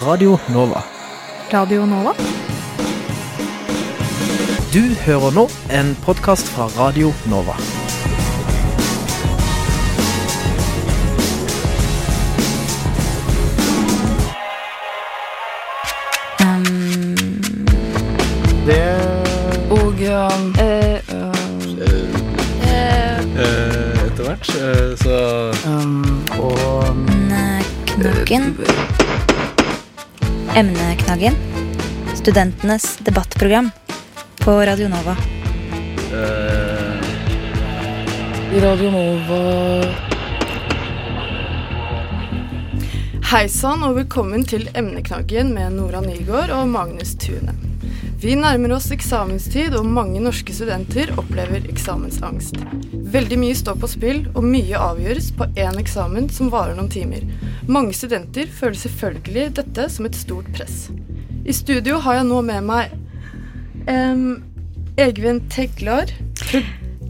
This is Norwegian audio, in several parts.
Radio Nova. Radio Nova? Du hører nå en podkast fra Radio Nova. Um, Det og um, eh, um, Etter hvert, eh, så um, og Emneknaggen. Emneknaggen. Studentenes debattprogram på Radio Nova. Uh... Radio Nova Hei sann og velkommen til Emneknaggen med Nora Nygaard og Magnus Tune. Vi nærmer oss eksamenstid, og mange norske studenter opplever eksamensangst. Veldig mye står på spill, og mye avgjøres på én eksamen som varer noen timer. Mange studenter føler selvfølgelig dette som et stort press. I studio har jeg nå med meg um, Egvin Teglar.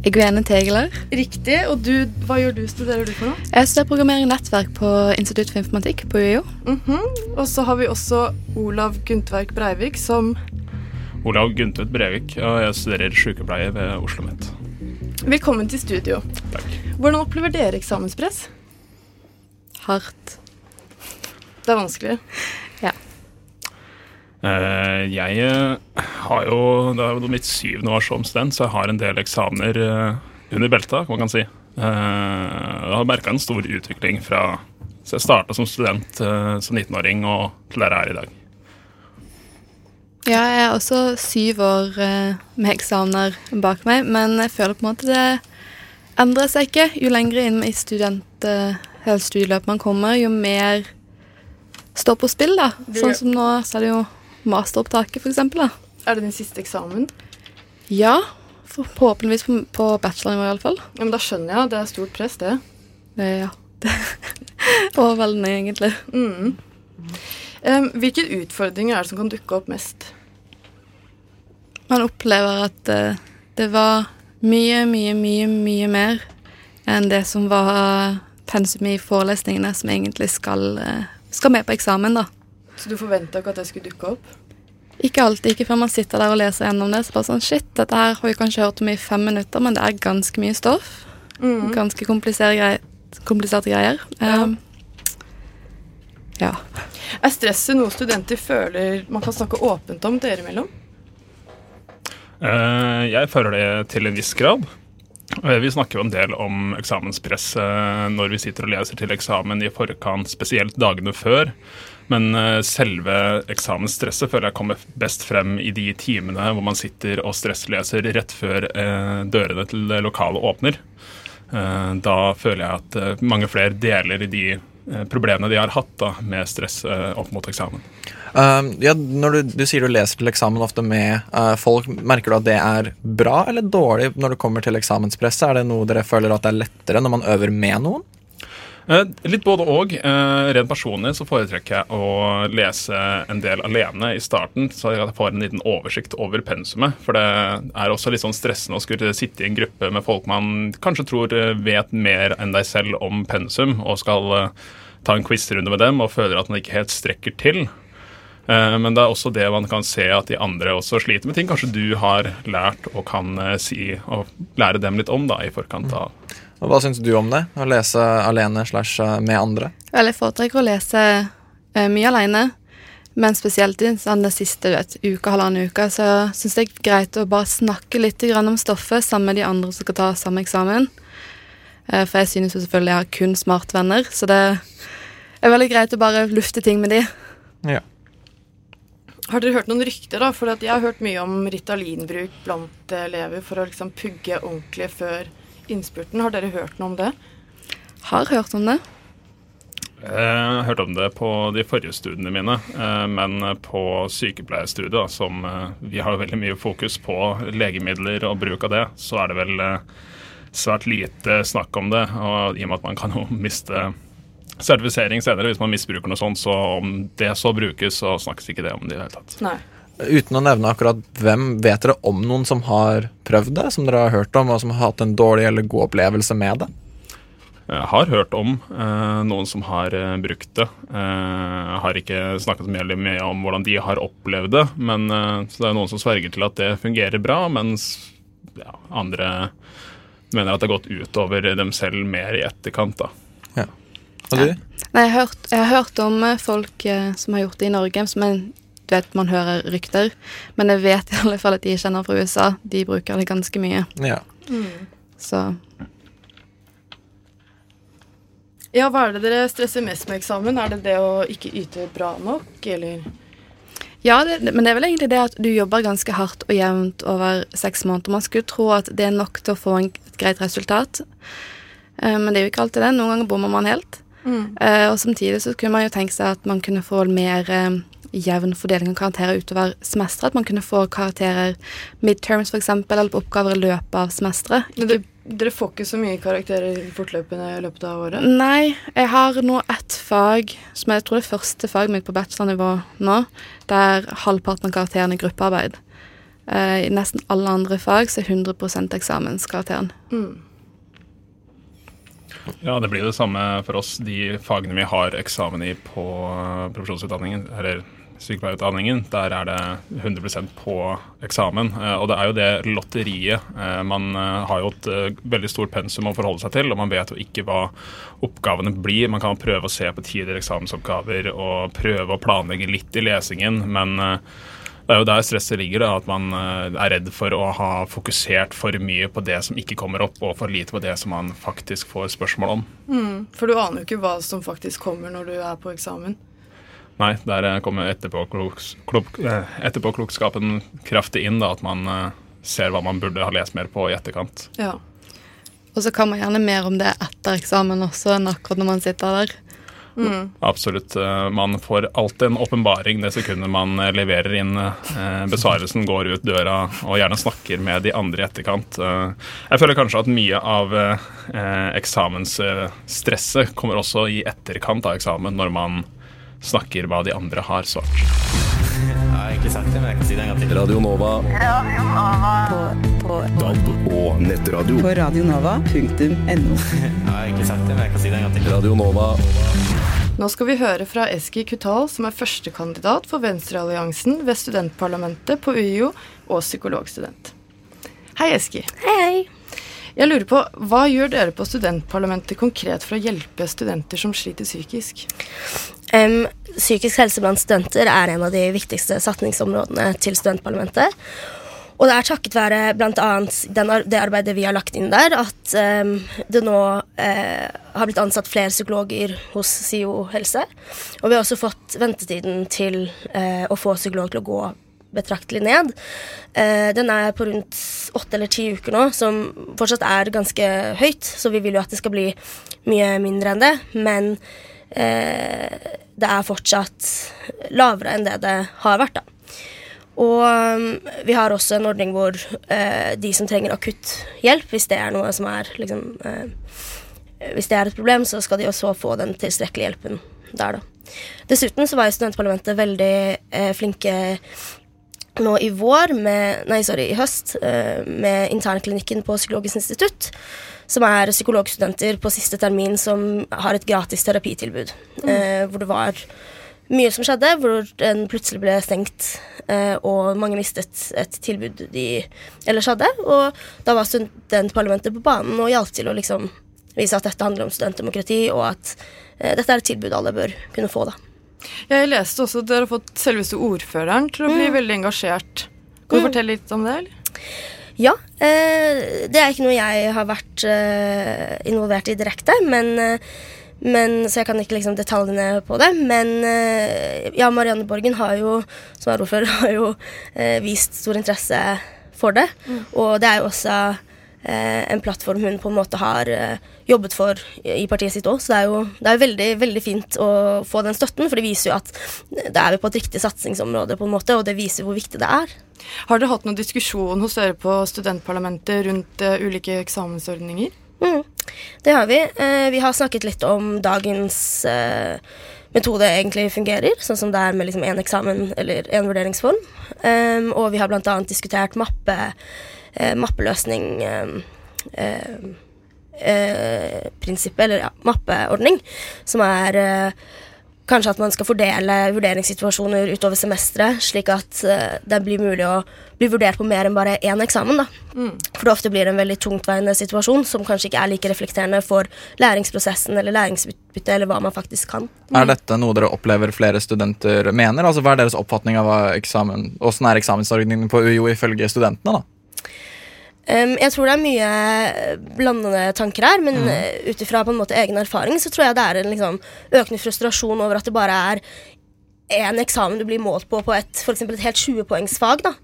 Egvene Tegeler. Riktig. Og du, hva gjør du? Studerer du for noe? Jeg studerer programmering og nettverk på Institutt for informatikk på UiO. Mhm. Og så har vi også Olav Guntverk Breivik, som Olav Guntvedt Brevik, og jeg studerer sykepleie ved Oslo OsloMet. Velkommen til studio. Takk. Hvordan opplever dere eksamenspress? Hardt. Det er vanskelig. Eh, jeg eh, har jo Det er jo mitt syvende år som student, så jeg har en del eksamener uh, under belta, kan man kan si. Eh, jeg har merka en stor utvikling fra så jeg starta som student som 19-åring og til der jeg er i dag. Ja, jeg er også syv år med eksamener bak meg, men jeg føler på en måte det endrer seg ikke. Jo lenger inn i student, studieløpet man kommer, jo mer står på spill, da. Sånn som nå, så er det jo masteropptaket, da. Er det din siste eksamen? Ja, forhåpentligvis på, på bacheloren vår, iallfall. Ja, men da skjønner jeg. Det er stort press, det. Det, ja. Overveldende, egentlig. Mm. Um, hvilke utfordringer er det som kan dukke opp mest? Man opplever at uh, det var mye, mye, mye, mye mer enn det som var pensum i forelesningene som egentlig skal, eh, skal med på eksamen, da. Så du forventa ikke at det skulle dukke opp? Ikke alltid, ikke før man sitter der og leser gjennom det. Så bare sånn, shit, dette her har vi kanskje hørt om i fem minutter, men det er ganske mye stoff. Mm. Ganske kompliserte greier. Kompliserte greier. Ja. Um, ja. Er stresset noe studenter føler man kan snakke åpent om dere imellom? Uh, Jeg føler det til en viss grad. Eh, Vi snakker jo en del om eksamenspress eh, når vi sitter og leser til eksamen i forkant, spesielt dagene før. Men eh, selve eksamensstresset føler jeg kommer best frem i de timene hvor man sitter og stressleser rett før dørene til lokalet åpner. Da føler jeg at mange flere deler i de problemene de har hatt da, med stress opp mot eksamen. Um, ja, når du, du sier du leser til eksamen ofte med uh, folk, merker du at det er bra eller dårlig når det kommer til eksamenspresset? Er det noe dere føler at det er lettere når man øver med noen? Eh, litt både og. Eh, rent personlig så foretrekker jeg å lese en del alene i starten, så jeg får en liten oversikt over pensumet. For det er også litt sånn stressende å skulle sitte i en gruppe med folk man kanskje tror eh, vet mer enn deg selv om pensum, og skal ta en quizrunde med dem og føler at man ikke helt strekker til. Eh, Men det er også det man kan se at de andre også sliter med ting kanskje du har lært og kan eh, si og lære dem litt om da i forkant av Og Hva syns du om det? Å lese alene slash uh, med andre? Vel, jeg foretrekker å lese eh, mye alene, men spesielt i sånn, den siste du vet, uka, halvannen uka, så syns jeg det er greit å bare snakke litt om stoffet sammen med de andre som skal ta samme eksamen. Eh, for jeg synes jo selvfølgelig jeg har kun smartvenner, så det er veldig greit å bare lufte ting med de. Ja. Har dere hørt noen rykter, da? For at jeg har hørt mye om Ritalinbruk blant elever for å liksom pugge ordentlig før innspurten. Har dere hørt noe om det? Har hørt om det. Jeg har hørt om det på de forrige studiene mine, eh, men på sykepleierstudiet, da, som eh, vi har veldig mye fokus på legemidler og bruk av det, så er det vel eh, svært lite snakk om det. Og i og med at man kan jo miste sertifisering senere hvis man misbruker noe sånt, så om det så brukes, så snakkes ikke det om det i det hele tatt. Nei. Uten å nevne akkurat hvem, vet dere om noen som har prøvd det, som dere har hørt om, og som har hatt en dårlig eller god opplevelse med det? Jeg har hørt om eh, noen som har eh, brukt det. Eh, har ikke snakket så veldig mye om hvordan de har opplevd det. Men eh, så det er noen som sverger til at det fungerer bra, mens ja, andre mener at det har gått utover dem selv mer i etterkant. da. Og du? Nei, jeg har hørt, jeg har hørt om eh, folk eh, som har gjort det i Norge, som er, du vet, man hører rykter. Men jeg vet i alle fall at de kjenner fra USA, de bruker det ganske mye. Ja. Så Ja, hva er det dere stresser mest med eksamen? Er det det å ikke yte bra nok, eller? Ja, det, det- men det er vel egentlig det at du jobber ganske hardt og jevnt over seks måneder. Man skulle tro at det er nok til å få en, et greit resultat, Eh, men det er jo ikke alltid det. Noen ganger bommer man helt. Eh, og samtidig så kunne man jo tenke seg at man kunne få mer eh, jevn fordeling av karakterer utover semesteret. At man kunne få karakterer midterms f.eks., eller på oppgaver i løpet av semesteret. Men dere får ikke så mye karakterer fortløpende i løpet av året? Nei, jeg har nå ett fag, som jeg tror er første faget mitt på bachelornivå nå, der halvparten av karakteren er gruppearbeid. Eh, I nesten alle andre fag så er 100% eksamenskarakteren. Ja, det blir det samme for oss. De fagene vi har eksamen i på eh, profesjonsutdanningen, eller sykepleierutdanningen, der er det 100% på eksamen. Eh, Og det er jo det lotteriet. Eh, Man har jo et veldig stort pensum å forholde seg til, og man vet jo ikke hva oppgavene blir. Man kan prøve å se på tidligere eksamensoppgaver og prøve å planlegge litt i lesingen, men det er jo der stresset ligger, da, at man eh, er redd for å ha fokusert for mye på det som ikke kommer opp, og for lite på det som man faktisk får spørsmål om. For du aner jo ikke hva som faktisk kommer når du er på eksamen. Nei, der eh, kommer etterpåkloks, klok, eh, etterpåklokskapen kraftig inn, da, at man ser hva man burde ha lest mer på i etterkant. Ja. Og så kan man gjerne mer om det etter eksamen også enn akkurat når man sitter der. Absolutt. eh, Man får alltid en åpenbaring det sekundet man eh, leverer inn eh, besvarelsen, går ut døra og gjerne snakker med de andre i etterkant. Jeg føler kanskje at mye av eksamensstresset kommer også i etterkant av eksamen, når man snakker hva de andre har svart. Jeg har egentlig sagt det, men jeg kan si det en gang til. Radio Nova. På, på, DAB og nettradio. på radionova.no. Jeg har egentlig sagt det, men jeg kan si det en gang til. Radio Nova. Nå skal vi høre fra Eski Kutal, som er førstekandidat for Venstrealliansen ved studentparlamentet på UiO og psykologstudent. Hei, Eski. Hei, hei. Jeg lurer på, Hva gjør dere på studentparlamentet konkret for å hjelpe studenter som sliter psykisk? Um, psykisk helse blant studenter er en av de viktigste satsingsområdene til studentparlamentet. Og det er takket være bl.a. det arbeidet vi har lagt inn der, at um, det nå eh, har blitt ansatt flere psykologer hos SIO helse. Og vi har også fått ventetiden til eh, å få psykolog til å gå betraktelig ned. Eh, den er på rundt åtte eller ti uker nå, som fortsatt er ganske høyt, så vi vil jo at det skal bli mye mindre enn det. Men eh, det er fortsatt lavere enn det det har vært, da. Og um, vi har også en ordning hvor eh, de som trenger akutt hjelp, hvis det er noe som er liksom eh, Hvis det er et problem, så skal de også få den tilstrekkelige hjelpen der, da. Dessuten så var jo studentparlamentet veldig eh, flinke nå i vår, med, nei, sorry, i høst, eh, med internklinikken på Psykologisk institutt, som er psykologstudenter på siste termin som har et gratis terapitilbud. Eh, hvor det var mye som skjedde, hvor den plutselig ble stengt, eh, og mange mistet et tilbud de ellers hadde. Og da var studentparlamentet på banen og hjalp til å liksom vise at dette handler om studentdemokrati, og at eh, dette er et tilbud alle bør kunne få, da. Jeg leste også at dere har fått selveste ordføreren til å bli veldig engasjert. Kan du Mm. fortelle litt om det? eller? Ja, eh, det er ikke noe jeg har vært involvert i direkte, men, men, så jeg kan ikke liksom detaljene på det. Men eh, ja, Marianne Borgen har jo, som er ordfører, har jo eh, vist stor interesse for det. Og det er jo også eh, en plattform hun på en måte har eh, jobbet for i i partiet sitt òg. Så det er jo det er veldig, veldig fint å få den støtten, for det viser jo at da er vi på et riktig satsingsområde, på en måte, og det viser hvor viktig det er. Har dere hatt noen diskusjon hos dere på studentparlamentet rundt uh, ulike eksamensordninger? Mm, det har vi. Eh, vi har snakket litt om dagens eh, metode egentlig fungerer, sånn som det er med liksom én eksamen eller én vurderingsform. Um, og vi har bl.a. diskutert mappe, eh, mappeløsning eh, eh, prinsippet, eller ja, mappeordning, som er eh, Kanskje at man skal fordele vurderingssituasjoner utover semesteret, slik at eh, det blir mulig å bli vurdert på mer enn bare én eksamen. da. For det ofte blir en veldig tungtveiende situasjon som kanskje ikke er like reflekterende for læringsprosessen eller læringsutbyttet eller hva man faktisk kan. Er dette noe dere opplever flere studenter mener? Altså, Hva er deres oppfatning av hva eksamen, hvordan er eksamensordningen på UiO ifølge studentene? da? Um, jeg tror det er mye blandede tanker her, men mm. ut ifra på en måte egen erfaring så tror jeg det er en liksom, økende frustrasjon over at det bare er én eksamen du blir målt på på et, for et helt 20-poengsfag. da.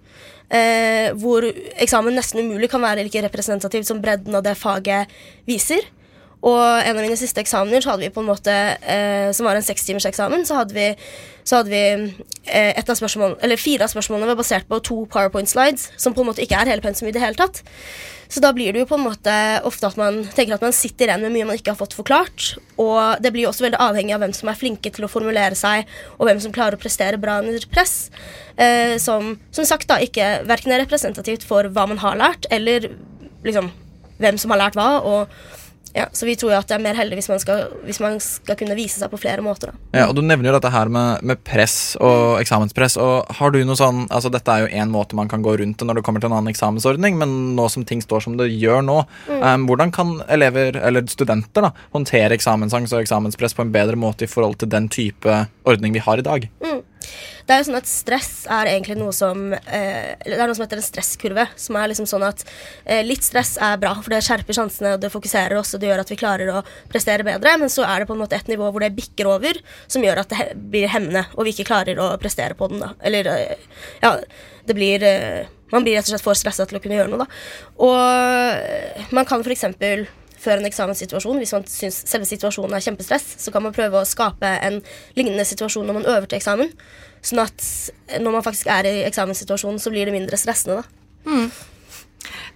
Uh, hvor eksamen nesten umulig kan være like representativ som bredden av det faget viser. Og en av mine siste eksamener så hadde vi på en måte, eh, som var en sekstimerseksamen, så hadde vi, så hadde vi eh, et av spørsmålene, eller fire av spørsmålene var basert på to powerpoint slides, som på en måte ikke er hele pensum i det hele tatt. Så da blir det jo på en måte ofte at man tenker at man sitter igjen med mye man ikke har fått forklart. Og det blir jo også veldig avhengig av hvem som er flinke til å formulere seg, og hvem som klarer å prestere bra under press. Eh, som som sagt da ikke verken er representativt for hva man har lært, eller liksom hvem som har lært hva. og ja, Så vi tror jo at det er mer heldig hvis man skal, hvis man skal kunne vise seg på flere måter. Da. Ja, og Du nevner jo dette her med, med, press og eksamenspress. og har du noe sånn, altså Dette er jo én måte man kan gå rundt det når det kommer til en annen eksamensordning, men nå som ting står som det gjør nå, mm. um, hvordan kan elever, eller studenter, da, håndtere eksamensangst og eksamenspress på en bedre måte i forhold til den type ordning vi har i dag? Mm. Det er jo sånn at Stress er egentlig noe som eh, Det er noe som heter en stresskurve. Som er liksom sånn at eh, Litt stress er bra, for det skjerper sjansene, og det fokuserer oss, og det gjør at vi klarer å prestere bedre. Men så er det på en måte et nivå hvor det bikker over, som gjør at det blir hemmende, og vi ikke klarer å prestere på den. da. Eller eh, ja, det blir eh, Man blir rett og slett for stressa til å kunne gjøre noe, da. Og man kan eksempel før en eksamenssituasjon. Hvis man syns selve situasjonen er kjempestress, så kan man prøve å skape en lignende situasjon når man øver til eksamen. Sånn at når man faktisk er i eksamenssituasjonen, så blir det mindre stressende. da. Mm.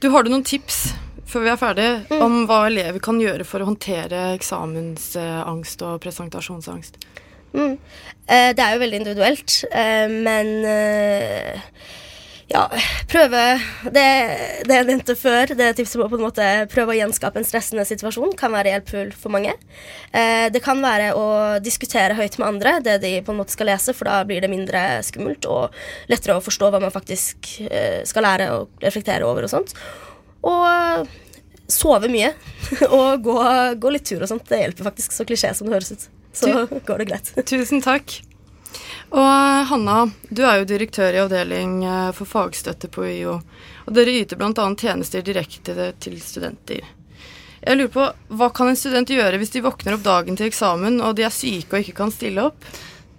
Du Har du noen tips før vi er ferdig, mm. om hva elever kan gjøre for å håndtere eksamensangst og presentasjonsangst? Mm. Eh, det er jo veldig individuelt, eh, men eh, ja, prøve det, det, jeg nevnte før, det tipset om å på en måte prøve å gjenskape en stressende situasjon, kan være hjelpfull for mange. Eh, det kan være å diskutere høyt med andre det de på en måte skal lese, for da blir det mindre skummelt og lettere å forstå hva man faktisk eh, skal lære og reflektere over og sånt. Og sove mye og gå, gå litt tur og sånt. Det hjelper faktisk, så klisjé som det høres ut. Så går det greit. Tusen takk. Og Hanna, du er jo direktør i avdeling eh, for fagstøtte på UiO. Og dere yter bl.a. tjenester direkte til studenter. Jeg lurer på, Hva kan en student gjøre hvis de våkner opp dagen til eksamen og de er syke og ikke kan stille opp?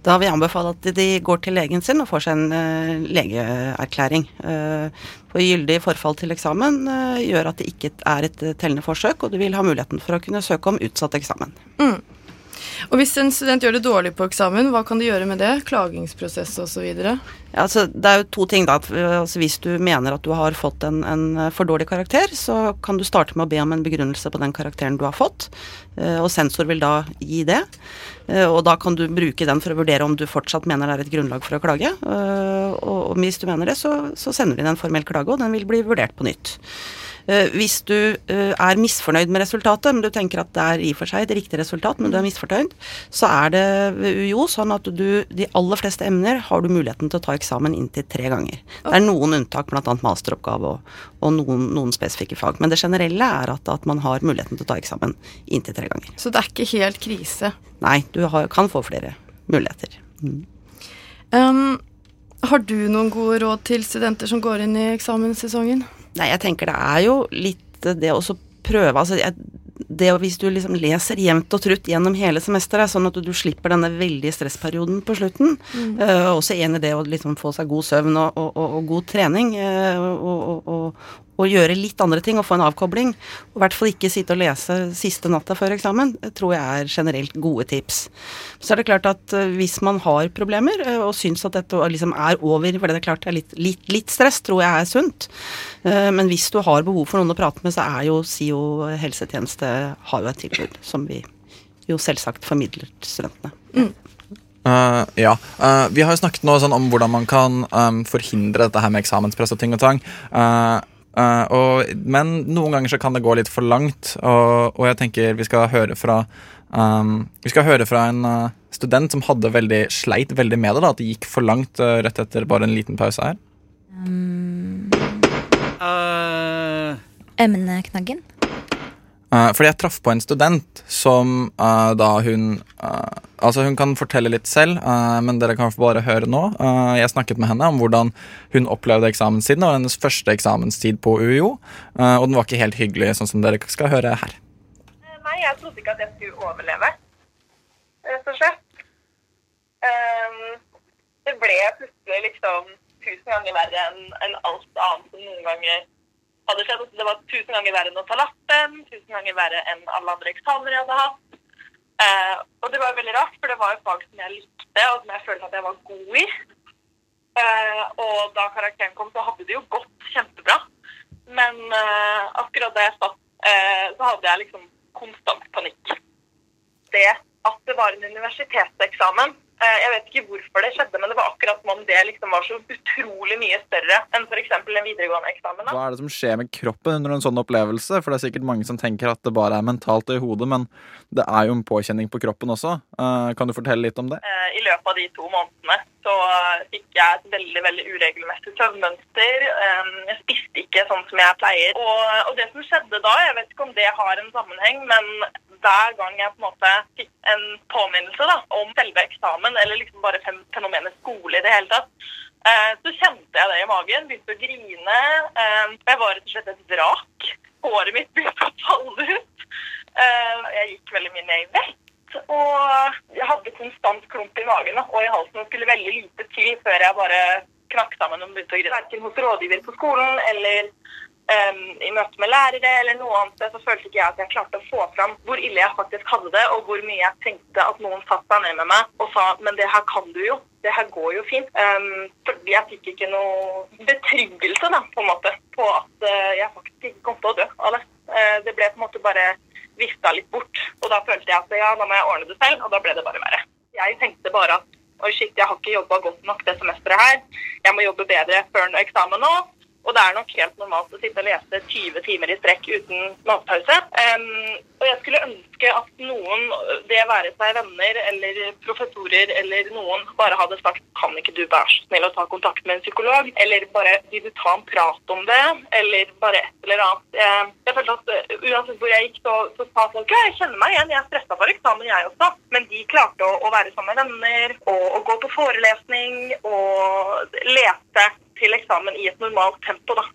Da vil jeg anbefale at de går til legen sin og får seg en uh, legeerklæring. Uh, for gyldig forfall til eksamen uh, gjør at det ikke er et tellende forsøk, og du vil ha muligheten for å kunne søke om utsatt eksamen. Mm. Og hvis en student gjør det dårlig på eksamen, hva kan de gjøre med det? Klagingsprosess osv.? Ja, altså, det er jo to ting, da. Altså, hvis du mener at du har fått en, en, for dårlig karakter, så kan du starte med å be om en begrunnelse på den karakteren du har fått. Eh, og sensor vil da gi det. Eh, og da kan du bruke den for å vurdere om du fortsatt mener det er et grunnlag for å klage. Eh, og hvis du mener det, så, så sender du inn en formell klage, og den vil bli vurdert på nytt. Eh, hvis du eh, er misfornøyd med resultatet, men du tenker at det er i og for seg et riktig resultat, men du er misfornøyd, så er det ved UiO sånn at du de aller fleste emner har du muligheten til å ta eksamen inntil tre ganger. Det er noen unntak, bl.a. masteroppgave og, og noen, noen, spesifikke fag. Men det generelle er at, at, man har muligheten til å ta eksamen inntil tre ganger. Så det er ikke helt krise? Nei, du har, kan få flere muligheter. Mm. Um, har du noen gode råd til studenter som går inn i eksamenssesongen? Nei, jeg tenker det er jo litt det å prøve altså jeg, det Hvis du liksom leser jevnt og trutt gjennom hele semesteret, sånn at du, slipper denne veldige stressperioden på slutten, mm. uh, også enig i det å liksom få seg god søvn og, og, og, og god trening, uh, og, og gjøre litt andre ting og få en avkobling. Og i hvert fall ikke sitte og lese siste natta før eksamen. Det tror jeg er generelt gode tips. Så er det klart at uh, hvis man har problemer uh, og syns at dette liksom er over, for det er klart det er litt, litt, litt stress, tror jeg er sunt. Uh, men hvis du har behov for noen å prate med, så er jo SIO helsetjeneste har jo et tilbud som vi jo selvsagt formidler til studentene. Mm. Uh, ja. Uh, vi har jo snakket nå sånn om hvordan man kan um, forhindre dette her med eksamenspress og ting og tang. Uh, Eh, og, men noen ganger så kan det gå litt for langt, og, og jeg tenker vi skal høre fra um, Vi skal høre fra en uh, student som hadde veldig sleit veldig med det, da, at det gikk for langt uh, rett etter bare en liten pause her. Emneknaggen. Eh, fordi jeg traff på en student som eh, da hun eh, Altså, hun kan fortelle litt selv, men dere kan bare høre nå. Jeg snakket med henne om hvordan hun opplevde eksamenstiden. Det var hennes første eksamenstid på UiO, og den var ikke helt hyggelig, sånn som dere skal høre her. Nei, jeg trodde ikke at jeg skulle overleve, rett og slett. Ehm, det ble plutselig liksom tusen ganger verre enn alt annet som noen ganger hadde skjedd. Det var tusen ganger verre enn å ta lappen, tusen ganger verre enn alle andre eksamener jeg hadde hatt. Eh, og det var veldig rart, for det var jo fag som jeg likte, og som jeg følte at jeg var god i. Eh, og da karakteren kom, så hadde det jo gått kjempebra. Men eh, akkurat da jeg satt, eh, så hadde jeg liksom konstant panikk. Det at det var en universitetseksamen, jeg vet ikke hvorfor det skjedde, men det var akkurat som om det liksom var så utrolig mye større enn f.eks. en videregående eksamen. Hva er det som skjer med kroppen under en sånn opplevelse? For det er sikkert mange som tenker at det bare er mentalt og i hodet, men det er jo en påkjenning på kroppen også. Eh, kan du fortelle litt om det? Eh, I løpet av de to månedene så eh, fikk jeg et veldig veldig uregelmessig søvnmønster. Eh, Jeg spiste ikke sånn som jeg pleier. Og, og det som skjedde da, jeg vet ikke om det har en sammenheng, men hver gang jeg på en måte fikk en påminnelse da, om selve eksamen, eller liksom bare fenomenet skole i det hele tatt, eh, så kjente jeg det i magen. Begynte å grine. eh, Jeg var rett og slett et vrak. Håret mitt begynte å falle ut. Eh, Jeg gikk veldig mye ned i vekt. Og jeg hadde konstant klump i magen og i halsen. Det skulle veldig lite til før jeg bare knakk sammen og begynte å grine. Verken hos rådgiver på skolen eller em, i møte med lærere eller noe annet så følte ikke jeg at jeg klarte å få fram hvor ille jeg faktisk hadde det, og hvor mye jeg tenkte at noen satte seg ned med meg og sa men det her kan du jo. Det her går jo fint. Um, fordi jeg fikk ikke noe betryggelse da, på en måte, på at uh, jeg faktisk ikke kom til å dø av det. Uh, det ble på en måte bare vifta litt bort. Og da følte jeg at ja, da må jeg ordne det selv, og da ble det bare verre. Jeg tenkte bare at oi shit, jeg har ikke jobba godt nok det semesteret her. Jeg må jobbe bedre før eksamen nå. Og det er nok helt normalt å sitte og lese 20 timer i strekk uten matpause. Um, og jeg skulle ønske at noen, det være seg venner eller professorer eller noen, bare hadde sagt kan ikke du være så snill å ta kontakt med en psykolog? Eller bare vil du ta en prat om det? Eller bare et eller annet. Jeg, jeg følte at eh, uansett hvor jeg gikk, så, så sa folk ja, jeg kjenner meg igjen, jeg er stressa for eksamen, jeg også. Men de klarte å, å være sammen med venner og, og gå på forelesning og lese til eksamen i et normalt tempo, da.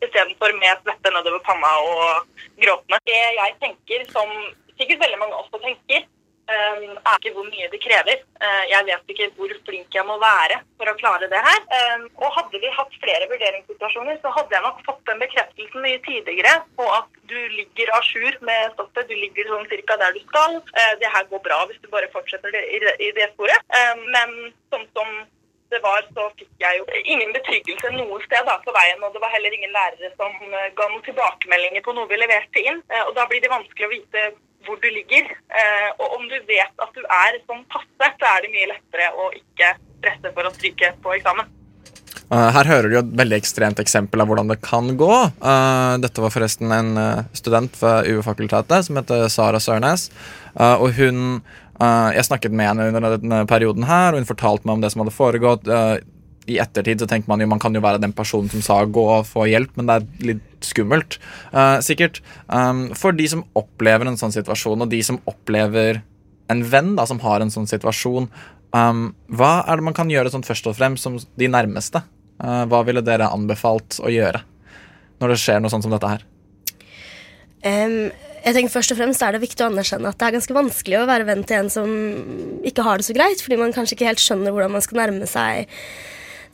Istedenfor med svette nedover panna og gråtende. Det jeg tenker, som sikkert veldig mange også tenker, eh, er ikke hvor mye det krever. Eh, Jeg vet ikke hvor flink jeg må være for å klare det her. Eh, Og hadde vi hatt flere vurderingssituasjoner, så hadde jeg nok fått den bekreftelsen mye tidligere på at du ligger à jour med stoffet. Du ligger sånn cirka der du skal. Eh, Det her går bra hvis du bare fortsetter det i det- sporet. Eh, Men sånn som det var, så fikk jeg jo ingen betryggelse noe sted da, på veien. Og det var heller ingen lærere som eh, ga noen tilbakemeldinger på noe vi leverte inn. Eh, Og da blir det vanskelig å vite hvor du ligger. Eh, Og om du vet at du er sånn passe, så er det mye lettere å ikke presse for å stryke på eksamen. Her hører du jo et veldig ekstremt eksempel av hvordan det kan gå. Dette var forresten en student ved UV-fakultetet som heter Sara Sørnes. Og hun eh, Jeg snakket med henne under denne perioden her, og hun fortalte meg om det som hadde foregått. Eh, I ettertid så tenker man jo man kan jo være den personen som sa gå og få hjelp, men det er litt skummelt. eh, sikkert. Um, for de som opplever en sånn situasjon, og de som opplever en venn da, som har en sånn situasjon, um, hva er det man kan gjøre sånn først og fremst som de nærmeste? Hva ville dere anbefalt å gjøre når det skjer noe sånt som dette her? Em, jeg tenker Først og fremst er det viktig å anerkjenne at det er ganske vanskelig å være venn til en som ikke har det så greit, fordi man kanskje ikke helt skjønner hvordan man skal nærme seg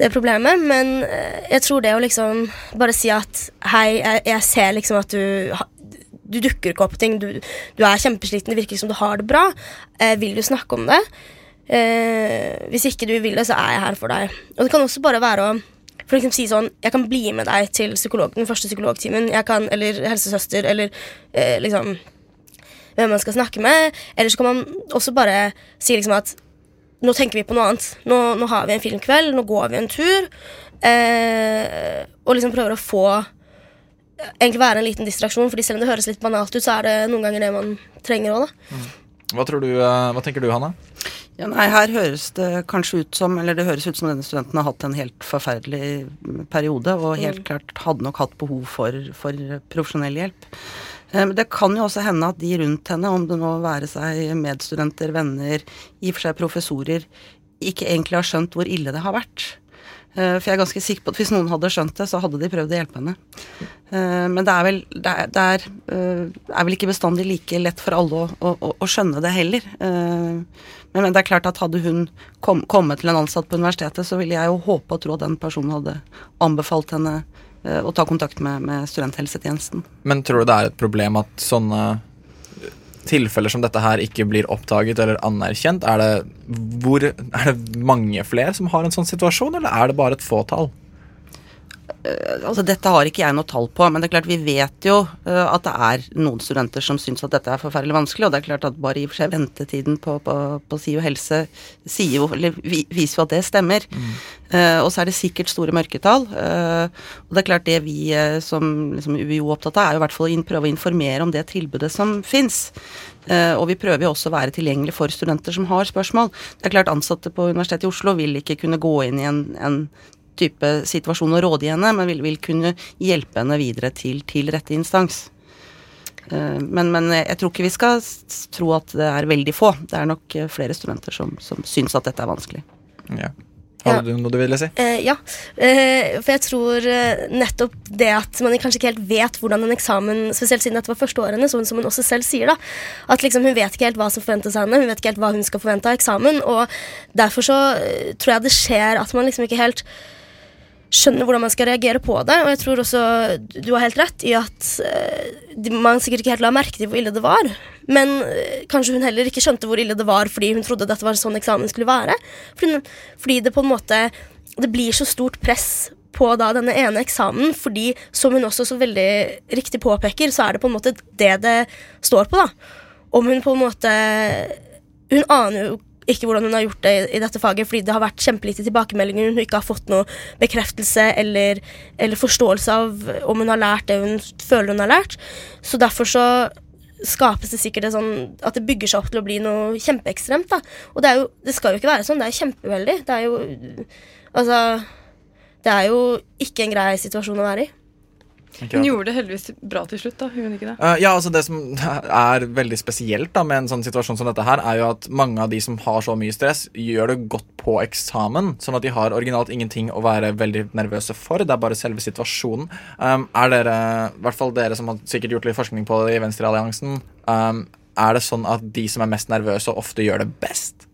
det problemet. Men eh, jeg tror det å liksom bare si at hei, jeg, jeg ser liksom at du du dukker ikke opp på ting. Du, du er kjempesliten, det virker som du har det bra. Eh, vil du snakke om det? Eh, hvis ikke du vil det, så er jeg her for deg. Og det kan også bare være å for eksempel si sånn Jeg kan bli med deg til psykolog, den første psykologtimen. Jeg kan, eller helsesøster, eller eh, liksom hvem man skal snakke med. Eller så kan man også bare si liksom at nå tenker vi på noe annet. Nå, nå har vi en filmkveld, nå går vi en tur. Eh, og liksom prøver å få egentlig være en liten distraksjon, fordi selv om det høres litt banalt ut, så er det noen ganger det man trenger òg, da. Hva, tror du, eh, hva tenker du, Hanna? Ja, nei, Her høres det kanskje ut som eller det høres ut som denne studenten har hatt en helt forferdelig periode, og helt Mm. klart hadde nok hatt behov for, for profesjonell hjelp. Men det kan jo også hende at de rundt henne, om det nå være seg medstudenter, venner, i og for seg professorer, ikke egentlig har skjønt hvor ille det har vært. Eh, For jeg er ganske sikker på at hvis noen hadde skjønt det, så hadde de prøvd å hjelpe henne. Eh, Men det er vel, det er, det er, eh, er vel ikke bestandig like lett for alle å, å- å skjønne det heller. Men det er klart at hadde hun kom, kommet til en ansatt på universitetet, så ville jeg jo håpe og tro at den personen hadde anbefalt henne eh, å ta kontakt med, med studenthelsetjenesten. Men tror du det er et problem at sånne tilfeller som dette her ikke blir oppdaget eller anerkjent? Er det, hvor, er det mange flere som har en sånn situasjon, eller er det bare et fåtall? Eh, altså Dette har ikke jeg noe tall på, men det er klart vi vet jo eh, at det er noen studenter som syns at dette er forferdelig vanskelig, og det er klart at bare i og for seg ventetiden på, på, på SIO helse sier viser jo at det stemmer. Eh, og så er det sikkert store mørketall. Uh, og det er klart det vi uh, som liksom, UiO er opptatt av, er jo i hvert fall å prøve å informere om det tilbudet som fins. Uh, og vi prøver jo også å være tilgjengelig for studenter som har spørsmål. Det er klart Ansatte på Universitetet i Oslo vil ikke kunne gå inn i en, en type situasjon råde i henne, men vil, vil kunne hjelpe henne videre til, til rette instans. Eh, Men, men jeg tror ikke vi skal tro at det er veldig få. Det er nok eh, flere studenter som, som syns at dette er vanskelig. Ja. Hadde du noe du ville si? Eh, ja, eh, for jeg tror nettopp det at man kanskje ikke helt vet hvordan en eksamen Spesielt siden dette var førsteårene, sånn som hun også selv sier. da At liksom hun vet ikke helt hva som forventes av henne, hun vet ikke helt hva hun skal forvente av eksamen. Og derfor så tror jeg det skjer at man liksom ikke helt skjønner hvordan man skal reagere på det. Og jeg tror også du har helt rett i at uh, man sikkert ikke helt la merke til hvor ille det var. Men uh, kanskje hun heller ikke skjønte hvor ille det var fordi hun trodde dette var sånn eksamen skulle være. Fordi, fordi det på en måte Det blir så stort press på da denne ene eksamen, fordi som hun også så veldig riktig påpeker, så er det på en måte det det står på, da. Om hun på en måte Hun aner jo ikke hvordan hun har gjort det i, dette faget, fordi det har vært kjempelite tilbakemeldinger. Hun ikke har fått noe bekreftelse eller, eller forståelse av om hun har lært det hun føler hun har lært. Så derfor så skapes det sikkert sånn at det bygger seg opp til å bli noe kjempeekstremt. da. Og det, jo, det skal jo ikke være sånn. Det er kjempeuheldig. Det er jo Altså Det er jo ikke en grei situasjon å være i. Hun gjorde det heldigvis bra til slutt, da. Hun ikke det? Uh, ja, altså Det som er veldig spesielt da med en sånn situasjon som dette her, er jo at mange av de som har så mye stress, gjør det godt på eksamen. Sånn at de har originalt ingenting å være veldig nervøse for. Det er bare selve situasjonen. Um, er dere, i hvert fall dere som har sikkert gjort litt forskning på det i Venstrealliansen, um, er det sånn at de som er mest nervøse, ofte gjør det best?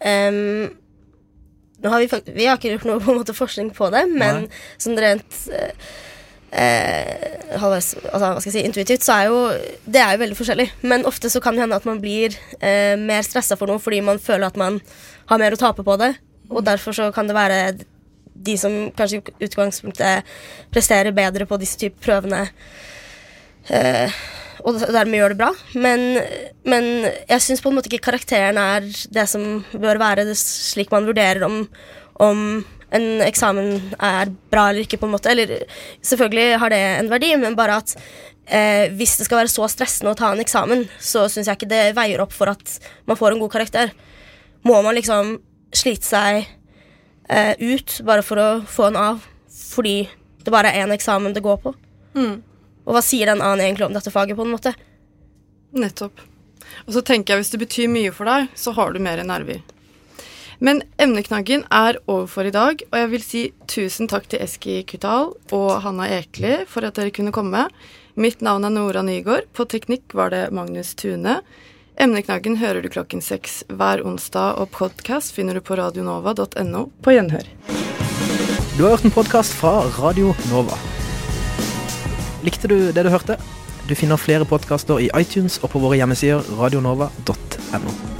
Um nå har vi, vi har ikke gjort noe på en måte forskning på det, men Nei. sånn rent eh, eh, altså, hva skal jeg si, intuitivt, så er jo det er jo veldig forskjellig. Men ofte så kan det hende at man blir eh, mer stressa for noe fordi man føler at man har mer å tape på det. Og derfor så kan det være de som kanskje i utgangspunktet presterer bedre på disse type prøvene. Eh, og dermed gjør det bra. Men, men jeg syns på en måte ikke karakteren er det som bør være det slik man vurderer om, om en eksamen er bra eller ikke. på en måte. Eller selvfølgelig har det en verdi, men bare at eh, hvis det skal være så stressende å ta en eksamen, så syns jeg ikke det veier opp for at man får en god karakter. Må man liksom slite seg eh, ut bare for å få en av fordi det bare er én eksamen det går på? Mm. Og hva sier den annen egentlig om dette faget, på en måte? Nettopp. Og så tenker jeg hvis det betyr mye for deg, så har du mer nerver. Men emneknaggen er over for i dag, og jeg vil si tusen takk til Eski Kutal og Hanna Ekeli for at dere kunne komme. Mitt navn er Nora Nygaard. På teknikk var det Magnus Tune. Emneknaggen hører du klokken seks hver onsdag, og podkast finner du på radionova.no. På gjenhør. Du har hørt en podkast fra Radio Nova. Likte du det du hørte? Du finner flere podkaster i iTunes og på våre hjemmesider radionova.no.